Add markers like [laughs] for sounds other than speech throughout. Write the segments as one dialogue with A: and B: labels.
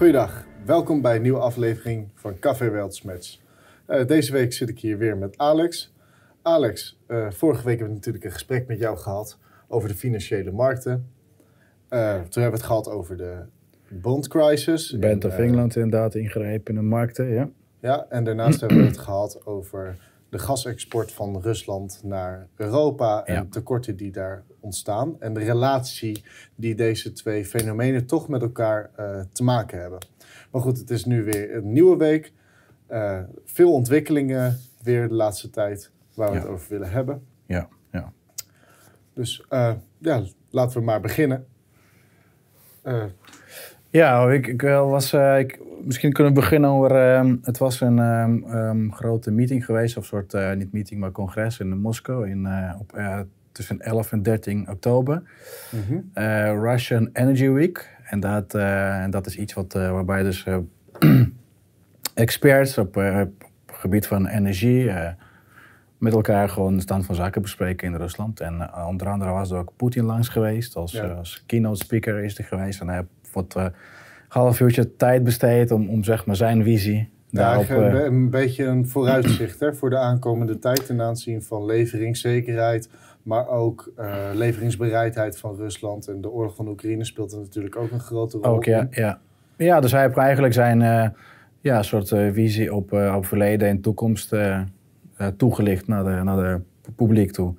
A: Goeiedag, welkom bij een nieuwe aflevering van Café Weltsmatch. Uh, deze week zit ik hier weer met Alex. Alex, uh, vorige week hebben we natuurlijk een gesprek met jou gehad over de financiële markten. Uh, toen hebben we het gehad over de bond crisis.
B: Bank of England inderdaad ingrijpen in de markten, ja.
A: Ja, en daarnaast hebben we het gehad over de gasexport van Rusland naar Europa en tekorten die daar ontstaan. En de relatie die deze twee fenomenen toch met elkaar uh, te maken hebben. Maar goed, het is nu weer een nieuwe week. Uh, veel ontwikkelingen weer de laatste tijd waar we het over willen hebben.
B: Ja, ja.
A: Dus uh, ja, laten we maar beginnen.
B: ja, ik, ik was, ik, misschien kunnen we beginnen over. Uh, het was een um, grote meeting geweest, of soort, uh, niet meeting, maar congres in Moskou in, uh, op, tussen 11 en 13 oktober. Mm -hmm. Russian Energy Week. En dat, en dat is iets wat, waarbij dus [clears throat] experts op het gebied van energie met elkaar gewoon de stand van zaken bespreken in Rusland. En onder andere was er ook Poetin langs geweest, als, ja. als keynote speaker is er geweest. En hij heeft wat half uurtje tijd besteed om, om zeg maar zijn visie
A: daarop... Ja, een, een beetje een vooruitzicht hè, voor de aankomende tijd ten aanzien van leveringszekerheid, maar ook uh, leveringsbereidheid van Rusland. En de oorlog van Oekraïne speelt er natuurlijk ook een grote rol
B: ook, ja, ja. ja, dus hij heeft eigenlijk zijn uh, ja, soort uh, visie op, op verleden en toekomst toegelicht naar de, naar de publiek toe.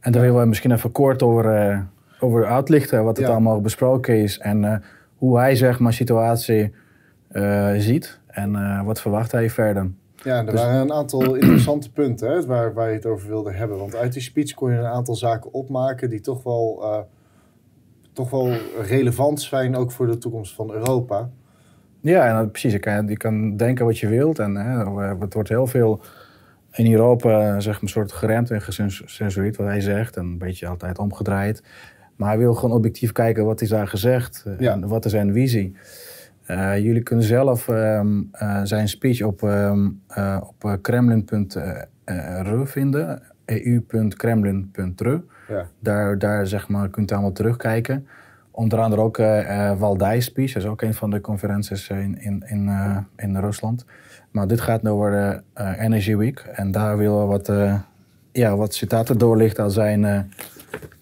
B: En daar willen we misschien even kort over, over uitlichten wat het allemaal besproken is en hoe hij zeg maar situatie ziet en wat verwacht hij verder.
A: Ja, er dus, waren een aantal interessante [clears throat] punten hè, waar, waar je het over wilde hebben. Want uit die speech kon je een aantal zaken opmaken die toch wel, uh, toch wel relevant zijn, ook voor de toekomst van Europa.
B: Ja, en precies. Je kan, je kan denken wat je wilt. En hè, het wordt heel veel in Europa zeg maar, een soort geremd en gecensureerd wat hij zegt. En een beetje altijd omgedraaid. Maar hij wil gewoon objectief kijken wat is daar gezegd eh, en wat is zijn visie. Uh, jullie kunnen zelf um, uh, zijn speech op, um, uh, op kremlin.ru vinden, eu.kremlin.ru. Ja. Daar, daar zeg maar, kunt u allemaal terugkijken. Onder andere ook Waldijs speech, dat is ook een van de conferenties in, in, in, in Rusland. Maar dit gaat over Energy Week en daar willen we wat, ja, wat citaten doorlichten als zijn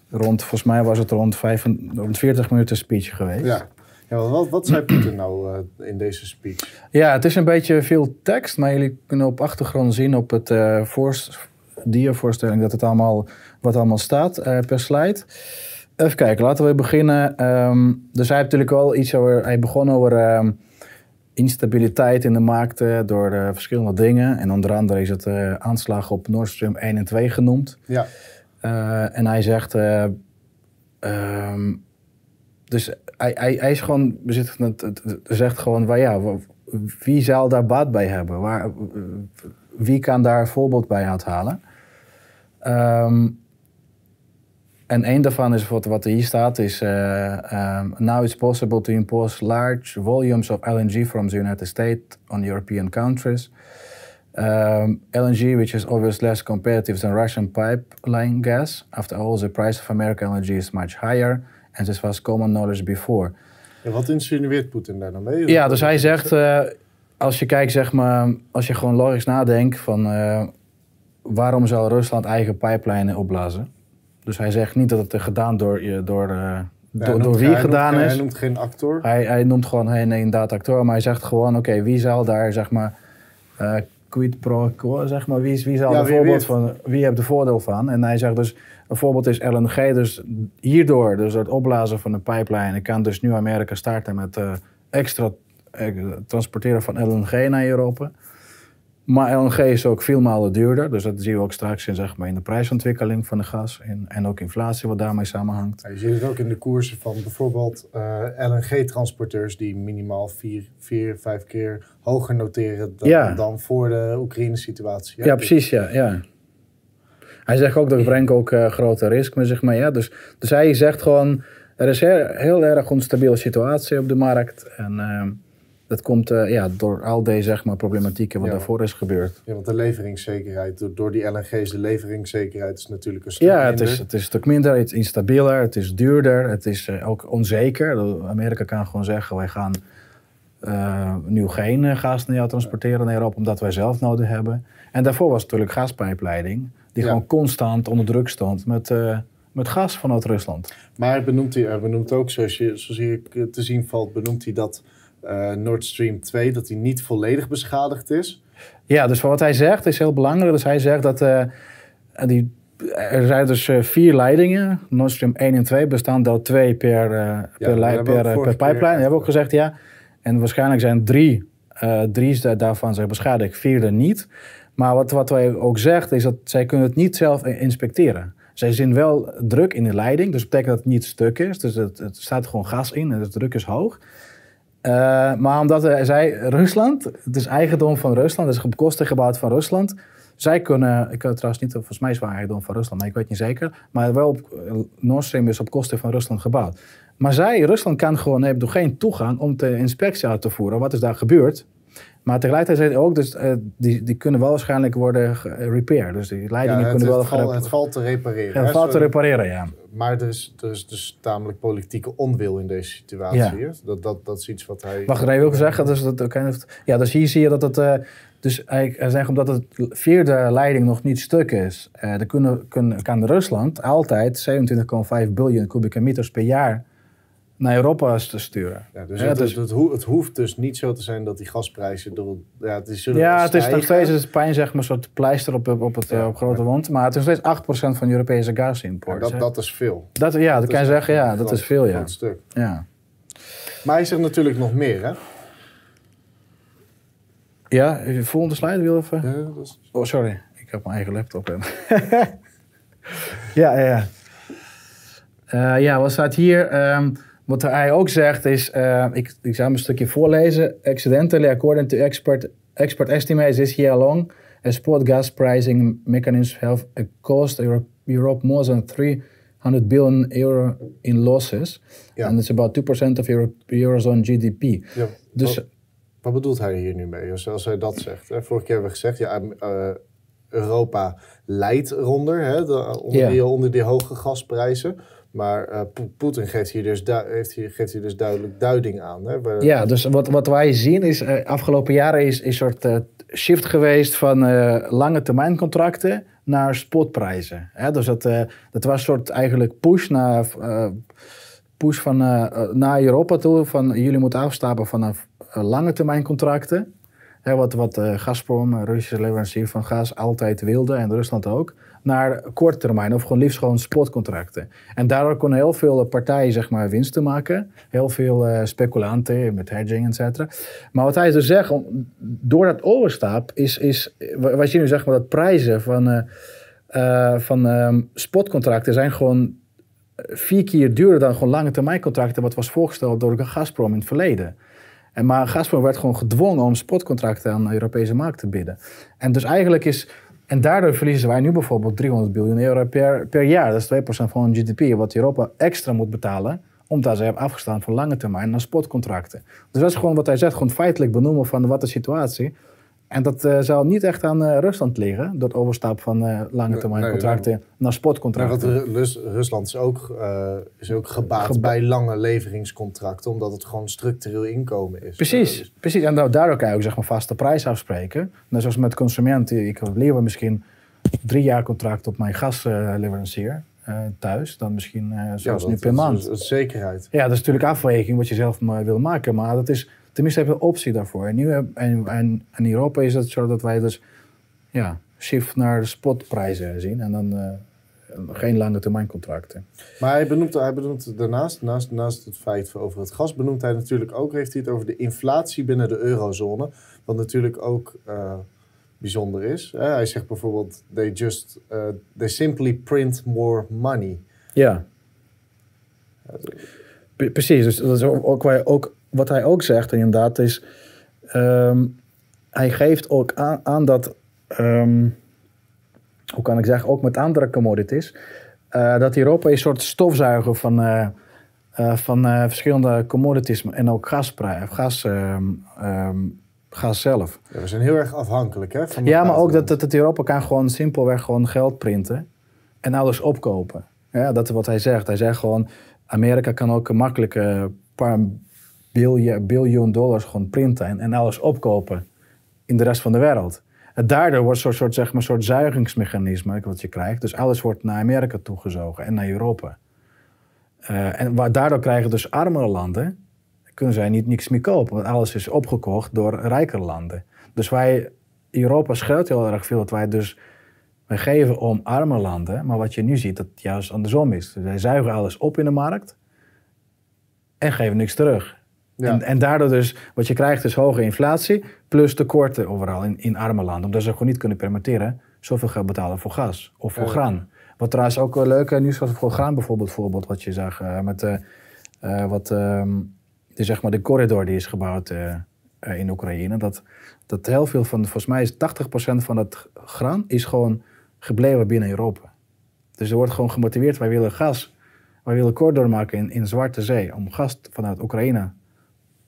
B: rond, volgens mij was het rond, 45, minuten speech geweest.
A: Ja. Ja, wat, wat zei [clears throat] Poetin nou uh, in deze speech?
B: Ja, het is een beetje veel tekst, maar jullie kunnen op achtergrond zien op het uh, dia-voorstelling dat het allemaal, wat allemaal staat uh, per slide. Even kijken, laten we beginnen. Um, dus hij heeft natuurlijk wel iets over, hij begon over um, instabiliteit in de markten door verschillende dingen. En onder andere is het aanslag op Nord Stream 1 en 2 genoemd.
A: Ja.
B: Uh, en hij zegt. Uh, um, dus hij, hij, hij, is gewoon. zegt gewoon. Ja, wie zal daar baat bij hebben? Waar, wie kan daar een voorbeeld bij uithalen? Um, en een daarvan is wat, wat hier staat: is. Uh, um, now it's possible to impose large volumes of LNG from the United States on European countries. Um, LNG, which is obviously less competitive than Russian pipeline gas. After all, the price of American LNG is much higher, and this was common knowledge before.
A: Ja, wat insinueert Poetin daar dan mee?
B: Ja, dus hij zegt, uh, als je kijkt, zeg maar, als je gewoon logisch nadenkt van uh, waarom zou Rusland eigen pijplijnen opblazen? Dus hij zegt niet dat het gedaan door, door, uh, ja, door, door wie gedaan
A: noemt,
B: is.
A: Hij noemt geen actor.
B: Hij, hij noemt gewoon, hey, nee, inderdaad actor, maar hij zegt gewoon, oké, okay, wie zal daar, zeg maar quid pro quo, zeg maar. Wie, wie, zal ja, wie, voorbeeld van, wie heeft er voordeel van? En hij zegt dus, een voorbeeld is LNG. Dus hierdoor, dus het opblazen van de pijplijn, kan dus nu Amerika starten met uh, extra uh, transporteren van LNG naar Europa. Maar LNG is ook veel malen duurder. Dus dat zien we ook straks in, zeg maar, in de prijsontwikkeling van de gas. En, en ook inflatie wat daarmee samenhangt.
A: Ja, je ziet het ook in de koersen van bijvoorbeeld uh, eh, LNG-transporteurs... die minimaal vier, vier, vijf keer hoger noteren dan, ja. dan voor de Oekraïne-situatie.
B: Ja, ja, precies. Ja, ja. Hij zegt ook dat [laughs] brengt ook uh, grote risico met zich mee. Ja. Dus, dus hij zegt gewoon... Er is heel, heel erg onstabiele situatie op de markt. En... Uh, dat komt uh, ja, door al deze zeg maar, problematieken wat ja. daarvoor is gebeurd.
A: Ja, want de leveringszekerheid, door, door die LNG's, de leveringszekerheid is natuurlijk een stuk
B: ja,
A: minder.
B: het is, het is een stuk minder, het is instabieler, het is duurder, het is uh, ook onzeker. Amerika kan gewoon zeggen, wij gaan nu geen gas naar transporteren naar Europa, omdat wij zelf nodig hebben. En daarvoor was natuurlijk gaspijpleiding, die gewoon constant onder druk stond met, met gas vanuit Rusland.
A: Maar benoemt hij benoemt ook, zoals, je, zoals hier te zien valt, benoemt hij dat Nord Stream 2, dat hij niet volledig beschadigd is.
B: Ja, dus wat hij zegt is heel belangrijk. Dus hij zegt dat die er zijn dus uh, vier leidingen. Nord Stream 1 en 2 bestaan door twee per, uh, per, per, per, per pipeline. Dat hebben we ook gezegd, ja. En waarschijnlijk zijn drie, uh, drie daarvan zijn beschadigd, vierde niet. Maar wat, wat wij ook zegt, is dat zij kunnen het niet zelf inspecteren. Zij zien wel druk in de leiding, dus dat betekent dat het niet stuk is. Dus het, het staat gewoon gas in en de druk is hoog. maar omdat zij, Rusland, het is eigendom van Rusland, het is op kosten gebouwd van Rusland zij kunnen, ik kan trouwens niet, volgens mij is doen van Rusland, maar ik weet niet zeker. Maar wel eh, Nord Stream is op kosten van Rusland gebouwd. Maar zij, Rusland kan gewoon, heeft geen toegang om de inspectie uit te voeren. Wat is daar gebeurd? Maar tegelijkertijd ook, dus, uh, die, die kunnen wel waarschijnlijk worden repaired. Dus die leidingen ja, kunnen
A: wel...
B: Val,
A: het valt te repareren.
B: Ja, het valt te repareren, ja.
A: Maar er is, er is dus tamelijk politieke onwil in deze situatie. Ja. Dat, dat, dat is iets wat hij...
B: Wacht, ik wil zeggen, dus, dat, ja, dus hier zie je dat het... Uh, dus hij zegt, omdat het vierde leiding nog niet stuk is, uh, dan kunnen, kunnen, kan Rusland altijd 27,5 biljoen kubieke meters per jaar naar Europa te sturen.
A: Ja, dus, het, dus het, het, hoeft dus niet zo te zijn dat die gasprijzen door. Ja, het is,
B: ja, het is nog steeds het pijn, zeg maar, een soort pleister op, op, het, op grote wond. Maar het is nog steeds 8% van Europese gasimport.
A: dat, dat is veel.
B: Dat, ja, dat, kan je zeggen, ja, dat is veel, ja.
A: stuk.
B: Ja.
A: Maar hij zegt natuurlijk nog meer, hè?
B: Ja, volgende slide wil even. Ja, Oh, sorry. Ik heb mijn eigen laptop. [laughs] ja, ja. Uh, ja, wat staat hier? Um, wat hij ook zegt is, uh, ik, ik zal hem een stukje voorlezen. Accidentally, according to expert, expert estimates this year long, a spot gas pricing mechanism have cost Europe, Europe more than 300 billion euro in losses. Ja. And it's about 2% of Euro, Eurozone GDP. Ja.
A: Dus wat bedoelt hij hier nu mee? Als hij dat zegt. Hè? Vorige keer hebben we gezegd, ja, uh, Europa leidt eronder, hè, onder, die, onder die hoge gasprijzen. Maar uh, Poetin geeft hier, dus heeft hier, geeft hier dus duidelijk duiding aan. Hè?
B: Ja, dus wat, wat wij zien is, uh, afgelopen jaren is, een soort uh, shift geweest van lange termijn contracten naar spotprijzen. Hè? Dus dat, dat was een soort eigenlijk push naar, push van, naar Europa toe. Van jullie moeten afstappen vanaf lange termijn contracten. Hè, wat wat uh, Gazprom, Russische leverancier van gas, altijd wilde en Rusland ook. Naar korte termijn of gewoon liefst gewoon spotcontracten. En daardoor konden heel veel partijen zeg maar, winsten maken. Heel veel speculanten met hedging, et cetera. Maar wat hij dus zegt, door dat overstap is, is wij zien nu zeg maar dat prijzen van, van um, spotcontracten zijn gewoon vier keer duurder dan gewoon lange termijn contracten wat was voorgesteld door Gazprom in het verleden. En maar Gazprom werd gewoon gedwongen om spotcontracten aan de Europese markt te bieden. En dus eigenlijk is... En daardoor verliezen wij nu bijvoorbeeld 300 biljoen euro per, per jaar. Dat is 2% van hun GDP, wat Europa extra moet betalen omdat ze hebben afgestaan van lange termijn naar spotcontracten. Dus dat is gewoon wat hij zegt, gewoon feitelijk benoemen van wat de situatie en dat uh, zou niet echt aan uh, Rusland liggen, dat overstap van uh, lange termijn contracten naar
A: want Rusland is ook, is ook gebaat bij lange leveringscontracten, omdat het gewoon structureel inkomen is.
B: Precies, dus- precies. en daardoor kan je ook zeg maar, vaste prijs afspreken. Net zoals met consumenten, ik lever misschien drie jaar contract op mijn gasleverancier. thuis, dan misschien zoals nu per maand.
A: Dat is zekerheid.
B: Ja, dat is natuurlijk afweging wat je zelf wil maken, maar dat is Tenminste, hebben we een optie daarvoor. En, nu, en, en, in Europa is het zo dat wij dus ja, shift naar de spotprijzen zien. En dan uh, geen lange termijn contracten.
A: Maar hij benoemt, hij benoemt daarnaast, naast, naast het feit over het gas, benoemt hij natuurlijk ook, heeft hij het over de inflatie binnen de eurozone. Wat natuurlijk ook uh, bijzonder is. Hij zegt bijvoorbeeld, they just, uh, they simply print more money.
B: Ja. Precies, dus dat is ook, ook, ook wat hij ook zegt inderdaad is... Um, hij geeft ook aan, aan dat... Um, hoe kan ik zeggen, ook met andere commodities... Uh, dat Europa een soort stofzuiger van, uh, uh, van verschillende commodities en ook gasprijs, gas, um, gas zelf.
A: Ja, we zijn heel erg afhankelijk hè,
B: van Ja, maar ook dat, dat, dat, Europa kan gewoon simpelweg gewoon geld printen en alles opkopen. Ja, dat is wat hij zegt. Hij zegt gewoon, Amerika kan ook makkelijk een paar biljoen, dollars gewoon printen en, en alles opkopen in de rest van de wereld. En daardoor wordt een soort, zeg maar, soort zuigingsmechanisme wat je krijgt. Dus alles wordt naar Amerika toegezogen en naar Europa. Uh, en daardoor krijgen dus armere landen, kunnen zij niet niks meer kopen. Want alles is opgekocht door rijkere landen. Dus wij, Europa scheelt heel erg veel dat wij dus wij geven om arme landen. Maar wat je nu ziet, dat het juist andersom is. Wij zuigen alles op in de markt en geven niks terug. En, en, daardoor dus, wat je krijgt is hoge inflatie, plus tekorten overal in, in arme landen. Omdat ze gewoon niet kunnen permitteren zoveel geld betalen voor gas of voor graan. Wat trouwens ook wel leuk nieuws was voor graan bijvoorbeeld, voorbeeld wat je zag uh, met uh, uh, wat, um, de, zeg maar de corridor die is gebouwd in Oekraïne. Dat, dat heel veel van, volgens mij is 80% van het graan is gewoon gebleven binnen Europa. Dus er wordt gewoon gemotiveerd, wij willen gas, wij willen corridor maken in, in Zwarte Zee om gas vanuit Oekraïne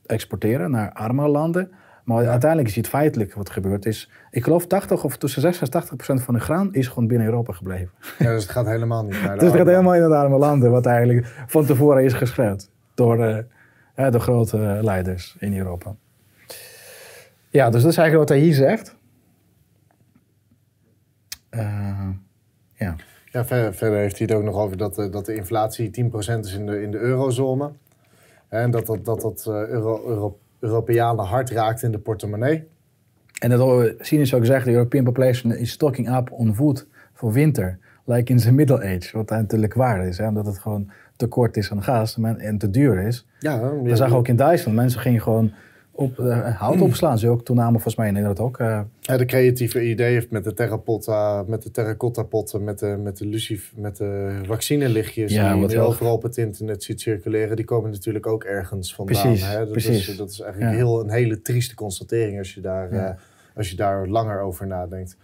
B: exporteren naar arme landen. Maar uiteindelijk is het feitelijk wat gebeurd is. Ik geloof 80 of tussen 60 en 80 procent van de graan is gewoon binnen Europa gebleven.
A: Ja, dus het gaat helemaal niet naar [laughs] de
B: Dus het gaat helemaal in de arme landen, wat eigenlijk van tevoren is geschreven door uh, de grote leiders in Europa. Ja, dus dat is eigenlijk wat hij hier zegt. Uh,
A: ja. Ja, verder, verder, heeft hij het ook nog over dat, dat de inflatie 10% is in de, in de eurozone. En dat dat, dat, dat euro, euro Europeanen hard raakt in de portemonnee.
B: En dat zien is ook gezegd, de European population is stocking up on food voor winter. Like in the middle age, wat natuurlijk waar is. Hè? Omdat het gewoon tekort is aan gas en te duur is. Ja, ja, zagen ook in Duitsland. Mensen gingen gewoon op, uh, hout opslaan. Ze ook toename volgens mij in Nederland ook. Uh,
A: ja, de creatieve idee heeft met de terracotta, met de terracotta potten, met de, met de lucif, met de vaccinelichtjes ja, die je overal op het internet ziet circuleren, die komen natuurlijk ook ergens vandaan. Precies, hè? Dat, precies. Is, dat is eigenlijk heel, een hele trieste constatering als je, daar, uh, als je daar langer over nadenkt.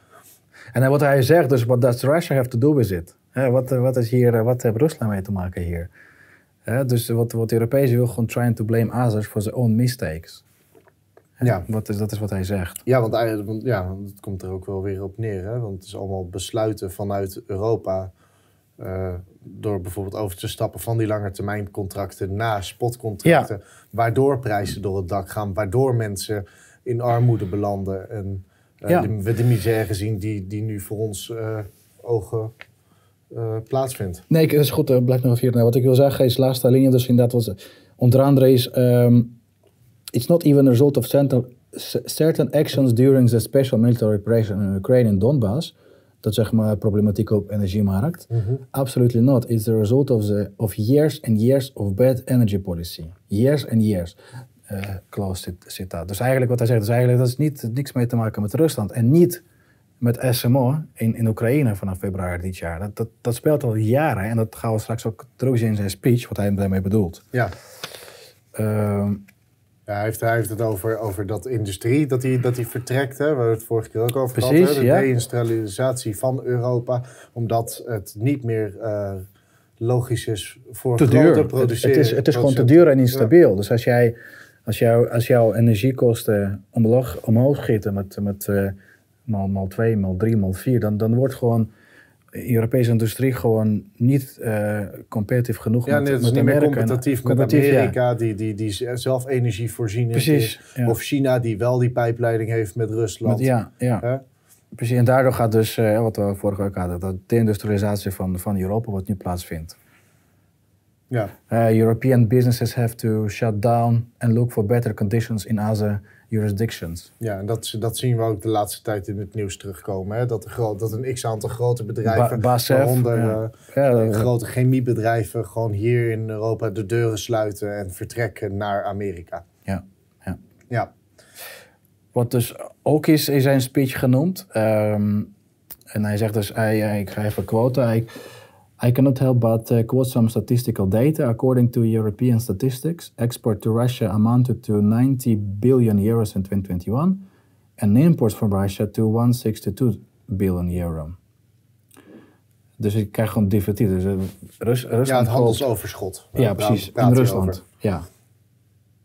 B: En wat hij zegt, dus wat does Russia have to do with it? wat, wat, is hier, wat heeft Rusland mee te maken hier? dus wat, wat de Europezen wil gewoon trying to blame others for their own mistakes. Ja. Wat is, dat is wat hij zegt.
A: Ja, want eigenlijk, ja, het komt er ook wel weer op neer. Hè? Want het is allemaal besluiten vanuit Europa. Uh, door bijvoorbeeld over te stappen van die langetermijncontracten naar spotcontracten. Waardoor prijzen door het dak gaan. Waardoor mensen in armoede belanden. En uh, ja. we de misère zien die, die nu voor ons uh, ogen plaatsvindt.
B: Nee, dat is goed. blijf nog even hier. Wat ik wil zeggen is laatste linie. Dus inderdaad, wat, onder andere is... Um, it's not even a result of certain actions during the special military operation in Ukraine in Donbass. Dat zeg maar problematiek op energiemarkt. Mm -hmm. Absolutely not. It's the result of, the, of years and years of bad energy policy. Years and years. Uh, close citaat. Dus eigenlijk wat hij zegt, is eigenlijk dat is niet, niks mee te maken met Rusland. En niet met SMO in, in Oekraïne vanaf februari dit jaar. Dat, dat, dat speelt al jaren. En dat gaan we straks ook terug in zijn speech, wat hij daarmee bedoelt.
A: Ja. Uh, ja, hij, heeft, hij heeft het over, over dat industrie, dat die, dat vertrekt. Hè. We hebben het vorige keer ook over Precies, gehad. Hè. De ja. deindustrialisatie van Europa. Omdat het niet meer uh, logisch is voor te duur. produceren.
B: Het, is, het is gewoon te duur en instabiel. Ja. Dus als, jij, als, jou, als jouw energiekosten omhoog, omhoog schieten met, met uh, maal, maal 2, maal 3, maal 4... Dan, dan wordt gewoon Europese industrie gewoon niet uh, competitief genoeg
A: ja, met, nee, het is niet Meer competitief met Amerika, die, die, die zelf energie voorzien is. Of China, die wel die pijpleiding heeft met Rusland. Met,
B: ja, ja. Precies, en daardoor gaat dus, uh, wat we vorige week hadden, dat deindustrialisatie van, van Europa wat nu plaatsvindt. Ja. Uh, European businesses have to shut down and look for better conditions in other jurisdictions.
A: Ja, en dat, dat zien we ook de laatste tijd in het nieuws terugkomen. Hè? Dat, de, dat een x-aantal grote bedrijven, ba waaronder ja. Uh, grote chemiebedrijven, gewoon hier in Europa de deuren sluiten en vertrekken naar Amerika.
B: Ja, ja. ja. Wat dus ook is in zijn speech genoemd, um, en hij zegt dus, hij, ik ga even quoten, hij, I cannot help but uh, quote some statistical data. According to European statistics, export to Russia amounted to 90 billion euros in 2021 and imports from Russia to 162 billion euro. Dus ik krijg gewoon divertiet. Dus, uh,
A: Rus, Rusland ja, het handelsoverschot.
B: Ja, precies. In Rusland. Ja.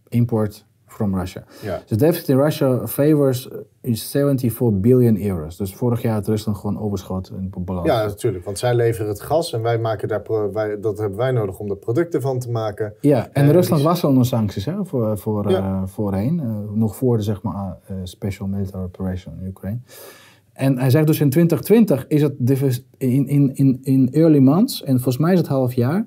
B: Import from Russia.
A: Ja.
B: Deficit in Russia favors is 74 billion euros. Dus vorig jaar had Rusland gewoon overschot in balans.
A: Ja, natuurlijk. Want zij leveren het gas en wij maken daar pro- wij, dat hebben wij nodig om er producten van te maken.
B: Ja, en
A: En
B: Rusland was al onder sancties hè, voor, voor,
A: Ja.
B: eh, voorheen. eh, nog voor de zeg maar, eh, Special Military Operation in Ukraine. En hij zegt dus in 2020 is het in, in, in, in early months, en volgens mij is het half jaar,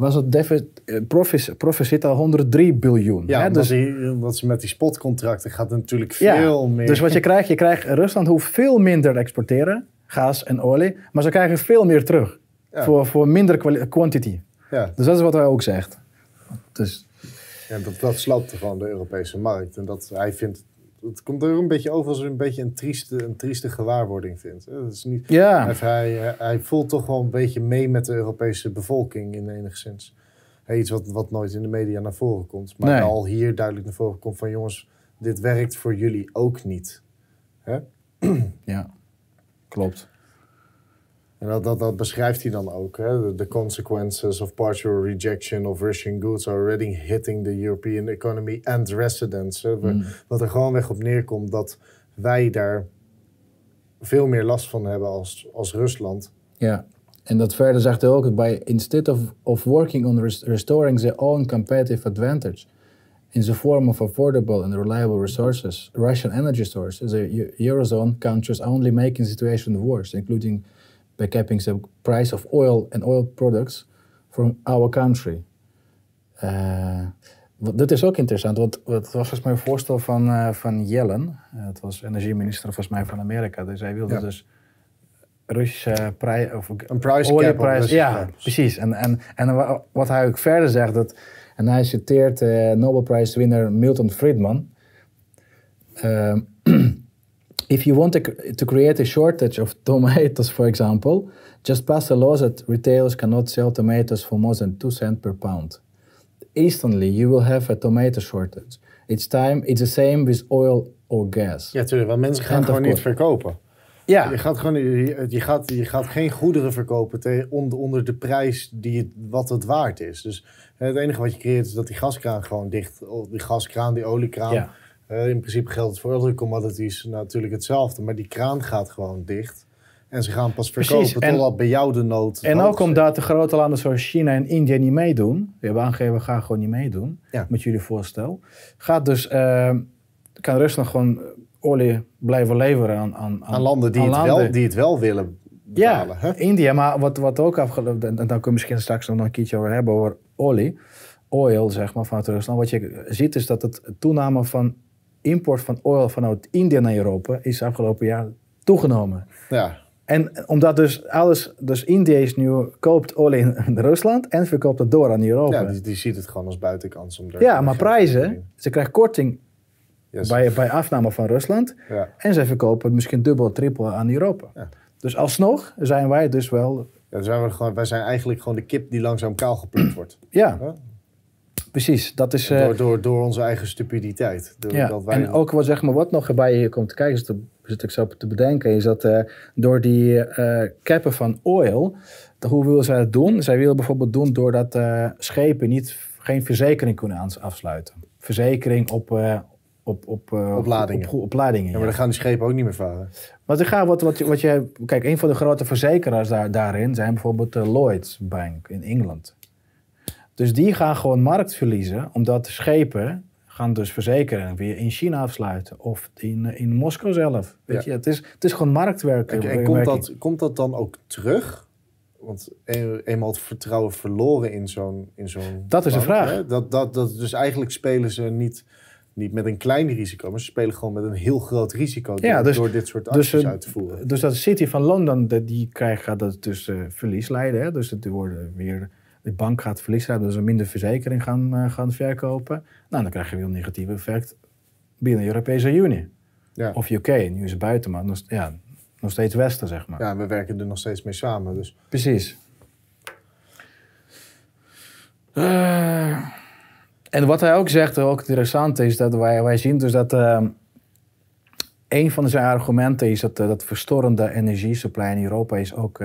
B: was het deficit, eh, profis- proficit al 103 biljoen.
A: Ja,
B: hè, dus,
A: die, ze met die spotcontracten gaat natuurlijk
B: ja,
A: veel meer.
B: dus wat je krijgt, je krijgt, Rusland hoeft veel minder te exporteren, gas en olie, maar ze krijgen veel meer terug.
A: Ja.
B: Voor, voor minder quantity.
A: Ja,
B: Dus dat is wat hij ook zegt. Dus,
A: ja dat, dat sloopt gewoon de Europese markt. En dat hij vindt. Het komt er een beetje over als een beetje een trieste, een trieste gewaarwording vindt. Dat is niet,
B: ja.
A: hij, hij, voelt toch wel een beetje mee met de Europese bevolking in enigszins. Iets wat, wat nooit in de media naar voren komt. Maar
B: Nee.
A: al hier duidelijk naar voren komt van jongens, dit werkt voor jullie ook niet. Hè?
B: ja, klopt.
A: En dat, dat, dat beschrijft hij dan ook. Hè? The consequences of partial rejection of Russian goods are already hitting the European economy and residents. Hè?
B: Mm.
A: Wat er gewoon weg op neerkomt dat wij daar veel meer last van hebben als, als Rusland.
B: Ja, en dat verder zegt hij ook, by, instead of, of working on res- restoring their own competitive advantage in the form of affordable and reliable resources, Russian energy sources, the Eu- Eurozone countries only making the situation worse, including by capping the price of oil and oil products from our country. Eh, wat- dit is ook interessant, want het was volgens mij een voorstel van, eh, van Yellen. Eh, het was energieminister volgens mij van Amerika. Dus hij wilde
A: Ja.
B: dus Russische prijs... Of,
A: Een price cap
B: olieprijs.
A: Russische
B: Ja, precies. En, en, en wa- wat hij ook verder zegt, dat, en hij citeert eh Nobelprijswinnaar Milton Friedman. [clears throat] If you want to, create a shortage of [laughs] tomatoes, for example, just pass a law that retailers cannot sell tomatoes for more than 2 cents per pound. Instantly, you will have a tomato shortage. It's time, it's the same with oil or gas.
A: Ja, tuurlijk, want mensen gaan gewoon niet verkopen.
B: Ja,
A: Je gaat gewoon je, je gaat, je gaat geen goederen verkopen te, onder, onder de prijs die het, wat het waard is. Dus het enige wat je creëert is dat die gaskraan gewoon dicht, die gaskraan, die oliekraan.
B: Ja.
A: Eh, in principe geldt het voor andere commodities natuurlijk hetzelfde, maar die kraan gaat gewoon dicht. En ze gaan pas
B: Precies,
A: verkopen
B: en-
A: totdat bij jou de nood.
B: En ook omdat de grote landen zoals China en India niet meedoen. Die hebben aangegeven, we gaan gewoon niet meedoen.
A: Ja.
B: Met jullie voorstel. Gaat dus, eh, kan Rusland gewoon olie blijven leveren aan, aan,
A: aan landen die,
B: aan
A: het,
B: landen.
A: Wel, die het wel willen betalen.
B: Ja,
A: hè?
B: India. Maar wat, wat ook afgelopen... En daar kunnen we misschien straks nog een keertje over hebben, over olie. Oil, zeg maar, vanuit Rusland. Wat je ziet is dat het toename van import van oil vanuit India naar Europa... is afgelopen jaar toegenomen.
A: Ja.
B: En omdat dus alles, dus India is nu koopt olie in [laughs] Rusland en verkoopt het door aan Europa.
A: Ja,
B: Ja,
A: die, die ziet het gewoon als buitenkans om daar
B: maar prijzen, ze krijgen korting
A: Yes.
B: bij, bij afname van Rusland
A: Ja.
B: en ze verkopen het misschien dubbel, trippel aan Europa.
A: Ja.
B: Dus alsnog zijn wij dus wel,
A: Ja, zijn we gewoon, wij zijn eigenlijk gewoon de kip die langzaam kaal geplukt wordt.
B: ja,
A: Ja.
B: Precies. Dat is, eh,
A: Door, door, door onze eigen stupiditeit. Door,
B: ja.
A: dat wij,
B: En ook wat, zeg maar, wat nog bij je komt te kijken, is te- zit ik zo te bedenken, is dat eh, door die eh cappen van oil, hoe willen zij dat doen? Zij willen bijvoorbeeld doen doordat schepen niet, geen verzekering kunnen afsluiten. Verzekering op, op, op,
A: Op ladingen.
B: Op, op
A: ja,
B: ja.
A: maar dan gaan die schepen ook niet meer varen.
B: Want ik ga wat, wat, je- wat je, kijk, een van de grote verzekeraars daar, daarin zijn bijvoorbeeld de Lloyds Bank in Engeland. Dus die gaan gewoon markt verliezen, omdat de schepen gaan dus verzekeren weer in China afsluiten of in, eh, in Moskou zelf. Weet
A: Ja.
B: je, het is, het is gewoon marktwerk.
A: En, komt, dat, komt dat dan ook terug? Want een- eenmaal het vertrouwen verloren in zo'n in zo'n
B: Dat is de vraag.
A: hè? Dat, dat, dat, dus eigenlijk spelen ze niet, niet met een klein risico, maar ze spelen gewoon met een heel groot risico door,
B: dus-
A: door dit soort
B: dus,
A: acties uit te voeren.
B: Dus dat City van Londen, de- die krijgt, gaat dat dus eh, verlies leiden. Hè? Dus het worden weer, de bank gaat verlies leiden, dus ze minder verzekering gaan, eh, gaan verkopen. Nou, dan krijg je weer een negatief effect binnen de Europese Unie.
A: Ja.
B: Of UK, nu is het buiten, maar nog, ja, nog steeds Westen, zeg maar.
A: Ja, we werken er nog steeds mee samen. Dus
B: Precies. Eh, en wat hij ook zegt, ook interessant is, dat wij, wij zien dus dat eh, een van zijn argumenten is dat, eh, dat verstorende energiesupply in Europa is ook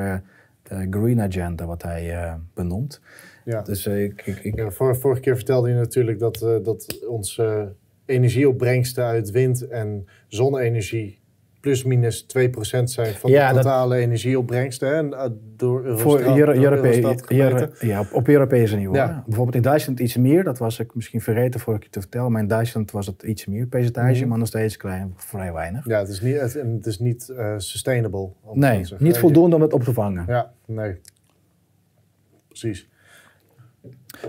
B: de green agenda, wat hij eh, benoemt.
A: ja.
B: Dus eh, ik, ik, ik,
A: Ja, vor- vorige keer vertelde je natuurlijk dat, eh, dat ons, eh, energieopbrengsten uit wind- en zonne-energie plus minus 2% zijn van de totale energieopbrengsten. En, uh, door Eurostat, Voor
B: ja, op, op Europese niveau. Ja. Bijvoorbeeld in Duitsland iets meer, dat was ik misschien vergeten voor ik je te vertellen, maar in Duitsland was het iets meer percentage, mhm. maar nog steeds klein, vrij weinig.
A: Ja, het is niet, het, is niet uh, sustainable.
B: Nee, niet voldoende om het op te vangen.
A: Ja, nee. Precies.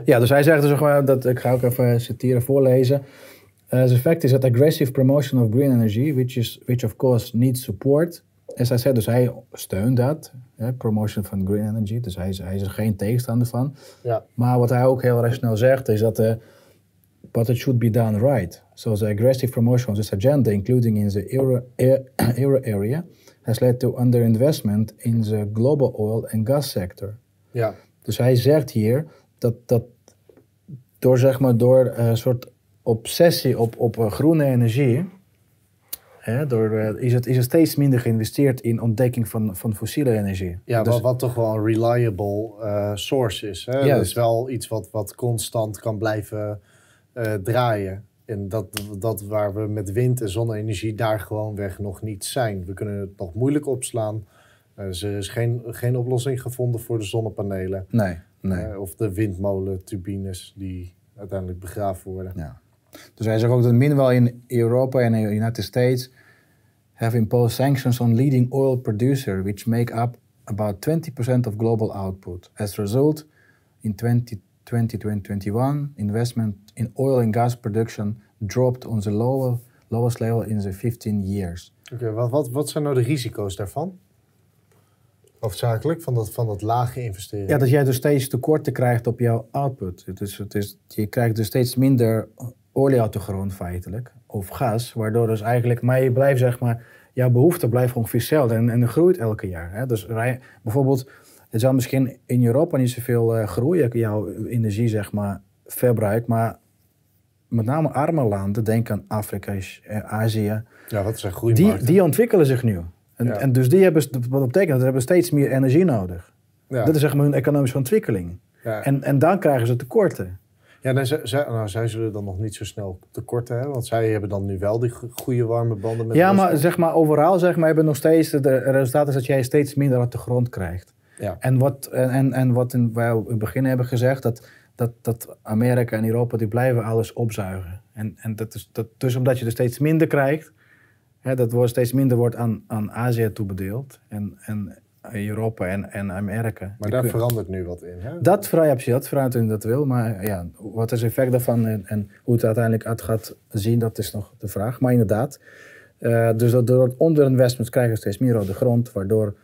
B: Ja, dus hij zegt dus, dat, ik ga ook even citeren, voorlezen. Uh, the fact is that aggressive promotion of green energy, which, is, which of course needs support. As I said, dus hij steunt dat, promotion van green energy. Dus hij is, hij is er geen tegenstander van. Ja. Maar wat hij ook heel snel zegt, is dat... Uh, but it should be done right. So the aggressive promotion of this agenda, including in the euro, [coughs] euro area, has led to underinvestment in the global oil and gas sector. Ja. Dus hij zegt hier dat, dat door, zeg maar, door een uh, soort obsessie op, op uh, groene energie, hè, door, uh, is, het, is er steeds minder geïnvesteerd in ontdekking van, van fossiele energie.
A: Ja, dus, wat, wat, toch wel een reliable uh, source is. Hè? Dat is wel iets wat, wat constant kan blijven draaien. En dat, dat waar we met wind- en zonne-energie daar gewoonweg nog niet zijn. We kunnen het nog moeilijk opslaan. er is geen, geen oplossing gevonden voor de zonnepanelen.
B: Nee, nee.
A: of de windmolenturbines die uiteindelijk begraven worden.
B: Ja. Dus hij zegt ook dat meanwhile in Europa en in the United States have imposed sanctions on leading oil producers, which make up about 20% of global output. As a result, in 2020-2021, investment in oil and gas production dropped on the lower, lowest level in the 15 years.
A: Oké, wat, wat, wat zijn nou de risico's daarvan? Hoofdzakelijk van dat, van dat lage investeren.
B: Ja, dat jij dus steeds tekorten krijgt op jouw output. Dus het is, je krijgt dus steeds minder olie uit de grond feitelijk, of gas, waardoor dus eigenlijk, maar je blijft zeg maar, jouw behoefte blijft ongeveer hetzelfde en, en groeit elke jaar. Hè? Dus rij, bijvoorbeeld, het zal misschien in Europa niet zoveel uh, groeien, jouw energie zeg maar, verbruik, maar met name arme landen, denk aan Afrika, eh, Azië.
A: Ja, dat zijn
B: groeimarkten. Die, die ontwikkelen zich nu. En, en dus die hebben, wat betekent dat, ze hebben steeds meer energie nodig. Ja. Dat is zeg maar hun economische ontwikkeling. Ja. En, en dan krijgen ze tekorten.
A: Ja, nou, zij, nou, zij zullen dan nog niet zo snel tekorten hebben, want zij hebben dan nu wel die goede warme banden met
B: Ja, maar zeg maar overal zeg maar, hebben nog steeds, de resultaat is dat jij steeds minder uit de grond krijgt. Ja. En wat, en, en wat in, wij in het begin hebben gezegd, dat, dat, dat Amerika en Europa die blijven alles opzuigen. En, en dat is, dat, dus omdat je er steeds minder krijgt, hè, dat wordt steeds minder wordt aan, aan Azië toebedeeld. En, en Europa en, en Amerika.
A: Maar daar verandert nu wat in, hè?
B: Dat, dat verandert in dat wil, maar ja, wat is het effect daarvan en, en, hoe het uiteindelijk uit gaat zien, dat is nog de vraag. Maar inderdaad, uh, dus door het onderinvestment krijgen we steeds meer op de grond, waardoor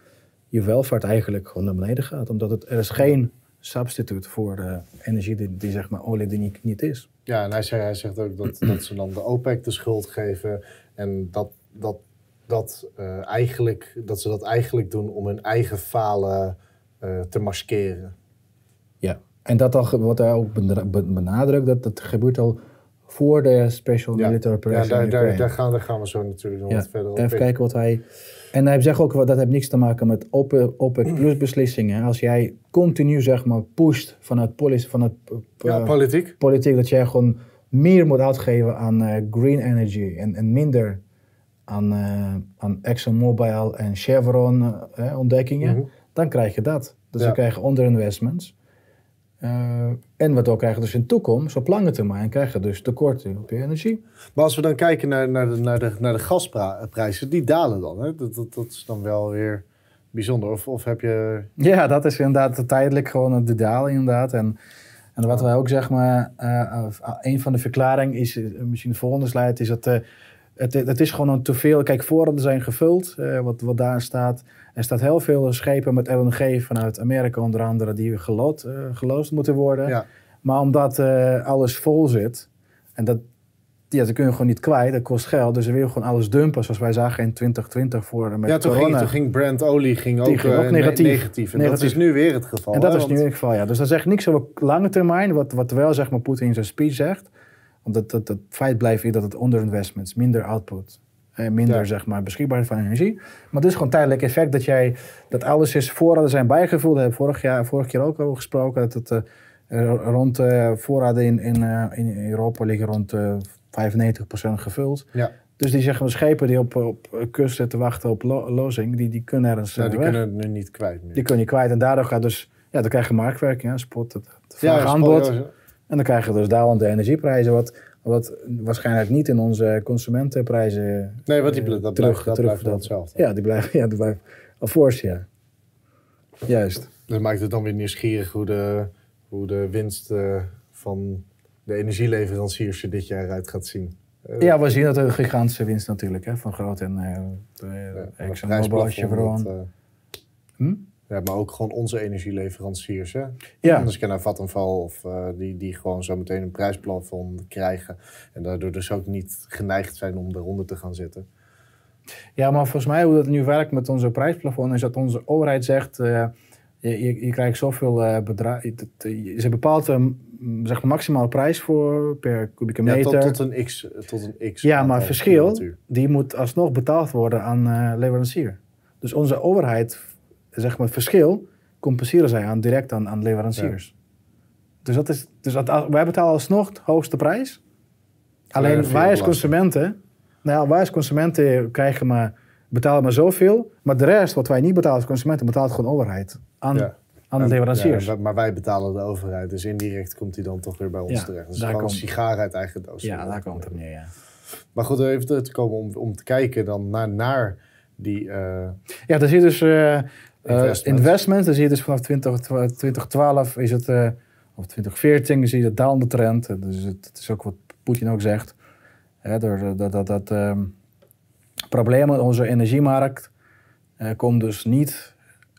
B: je welvaart eigenlijk gewoon naar beneden gaat. Omdat het, er is geen substituut voor uh, energie die, die, zeg maar olie die niet, niet is.
A: Ja, en hij, zei, hij zegt ook dat, dat ze dan de OPEC de schuld geven en dat, dat dat, uh, eigenlijk, dat ze dat eigenlijk doen om hun eigen falen uh, te maskeren.
B: Ja, en dat al, wat hij ook benadrukt, dat dat gebeurt al voor de Special Military Operation.
A: Ja, daar, daar, daar, gaan, daar gaan we zo natuurlijk nog ja, wat verder op.
B: Even kijken wat hij. En hij zegt ook, dat heeft niks te maken met OPEC plus beslissingen. Als jij continu zeg maar pusht vanuit, vanuit
A: ja, politiek.
B: politiek, dat jij gewoon meer moet uitgeven aan uh, green energy en, en minder aan, uh, aan ExxonMobil en Chevron uh, ontdekkingen, mhm. dan krijg je dat. Dus ja. je krijgt onderinvestments. Uh, en wat ook krijgen dus in de toekomst, op lange termijn, krijg je dus tekorten op je energie.
A: Maar als we dan kijken naar, naar, de, naar, de, naar de gasprijzen, die dalen dan. Hè? Dat, dat, dat is dan wel weer bijzonder. Of, of heb je...
B: Ja, dat is inderdaad tijdelijk gewoon de dalen inderdaad. En, en wat wij ook zeg maar, een van de verklaringen is, misschien de volgende slide, is dat het, het is gewoon een te veel. Kijk, voorraden zijn gevuld, uh, wat, wat daar staat. Er staat heel veel schepen met LNG vanuit Amerika onder andere die gelood, uh, geloosd moeten worden. Ja. Maar omdat uh, alles vol zit, en dat, ja, dat kun je gewoon niet kwijt, dat kost geld. Dus ze willen gewoon alles dumpen, zoals wij zagen in 2020 voor met
A: Ja, toen ging, toen ging Brent olie ging ook, ging ook negatief. negatief. En negatief. dat is nu weer het geval.
B: En dat is nu weer het geval, ja. Dus dat zegt niks over lange termijn, wat, wat wel zeg maar Poetin in zijn speech zegt omdat het, het feit blijft dat het onderinvestments, minder output, eh, minder zeg maar, beschikbaarheid van energie. Maar het is gewoon tijdelijk effect dat jij, dat alles is voorraden zijn bijgevuld. We hebben vorig, jaar, vorig keer ook over gesproken dat het uh, rond uh, voorraden in, in, uh, in Europa liggen rond 95% gevuld.
A: Ja.
B: Dus die zeggen, schepen die op, op kust zitten wachten op lo lozing, die, die kunnen ergens
A: Nou, die
B: weg.
A: kunnen het nu niet kwijt meer.
B: Die kun je kwijt. En daardoor gaat dus, ja, dan krijg je marktwerking, ja, spot, het, het
A: ja,
B: aanbod. En dan krijg je dus dalende energieprijzen, wat, wat waarschijnlijk niet in onze consumentenprijzen
A: Nee, want die,
B: eh,
A: dat,
B: terug-
A: blijft, dat
B: terug-
A: blijft hetzelfde.
B: Ja, die blijven, [laughs] ja, die blijven, of ja. Juist.
A: Dus maakt het dan weer nieuwsgierig hoe de, hoe de winst eh, van de energieleveranciers er dit jaar uit gaat zien. Eh,
B: Ja, we zien dat een gigantische winst natuurlijk, hè, van groot en uh,
A: ja,
B: ExxonMobil, Chevron.
A: dat, eh,
B: Hm?
A: Ja, maar ook gewoon onze energieleveranciers. Hè?
B: Ja.
A: Als ik naar Vattenfall of eh, die, die gewoon zo meteen een prijsplafond krijgen. En daardoor dus ook niet geneigd zijn om eronder te gaan zitten.
B: Ja, maar volgens mij hoe dat nu werkt met onze prijsplafond is dat onze overheid zegt, eh, je, je, je krijgt zoveel uh, bedrag, ze bepaalt een zeg maar, maximale prijs voor per kubieke
A: Ja,
B: meter.
A: tot, tot een x. Tot een x
B: Ja, maar verschil, die moet alsnog betaald worden aan leverancier. Dus onze overheid, zeg maar het verschil, compenseren zij aan, direct aan, aan leveranciers. Dus, dat is, dus dat, wij betalen alsnog de hoogste prijs. Alleen wij als consumenten, nou ja, wij als consumenten krijgen maar, betalen maar zoveel. Maar de rest, wat wij niet betalen als consumenten, betaalt gewoon overheid aan,
A: Ja.
B: aan de leveranciers.
A: ja, maar wij betalen de overheid, dus indirect komt die dan toch weer bij ons terecht. Dus
B: daar
A: gewoon een
B: komt-
A: sigaar uit eigen doos.
B: Ja, daar komt het neer, ja.
A: Maar goed, even te- te komen om, om te kijken dan naar, naar die... eh,
B: Ja, dan zie je dus eh eh,
A: Investments.
B: investment. Dan zie je dus vanaf 20, 2012 is het, eh, of 2014 zie je de dalende trend. Eh, Dus het, het is ook wat Poetin ook zegt. Hè, door dat, dat, dat ehm, problemen in onze energiemarkt komt, dus niet,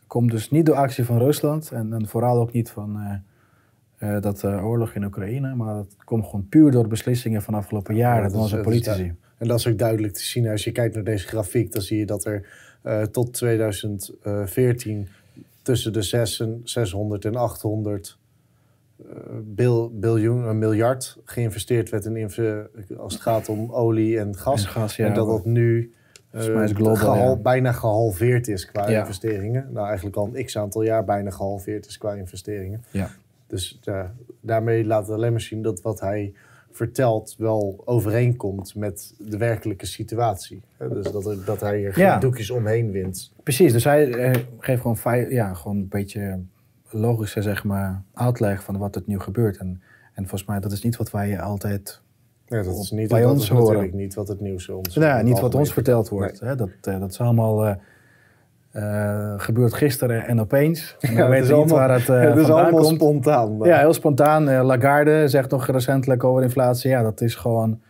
B: komt dus niet door actie van Rusland. En, en vooral ook niet van dat oorlog in Oekraïne. Maar dat komt gewoon puur door beslissingen van de afgelopen jaren
A: dat is-
B: onze
A: dat
B: politici.
A: En dat is ook duidelijk te zien. Als je kijkt naar deze grafiek, dan zie je dat er eh, tot 2014 tussen de 6 en 600 en 800 eh, bil, biljoen, een miljard geïnvesteerd werd in als het gaat om olie en gas.
B: En gas, ja.
A: en dat dat nu eh,
B: global,
A: gehal-
B: ja.
A: bijna gehalveerd is qua
B: Ja.
A: investeringen. Nou, eigenlijk al een x aantal jaar bijna gehalveerd is qua investeringen.
B: Ja.
A: Dus daarmee laat het alleen maar zien dat wat hij vertelt wel overeenkomt met de werkelijke situatie. Dus dat, er, dat hij er geen
B: Ja.
A: doekjes omheen wint.
B: Precies, dus hij eh, geeft gewoon, ja, gewoon een beetje logische zeg maar, uitleg van wat er nu gebeurt. En, en volgens mij dat is niet wat wij altijd,
A: Ja, dat is niet
B: Bij ons horen.
A: natuurlijk niet wat het nieuws ons.
B: nou, ja,
A: in
B: niet wat ons verteld wordt. Hè? Dat, eh, dat is allemaal eh, gebeurt gisteren en opeens. [laughs] En
A: Ja,
B: weten
A: is
B: niet waar het eh
A: het is allemaal
B: komt.
A: spontaan. maar-
B: Ja, heel spontaan. Eh, Lagarde zegt nog recentelijk over inflatie. Ja, dat is gewoon,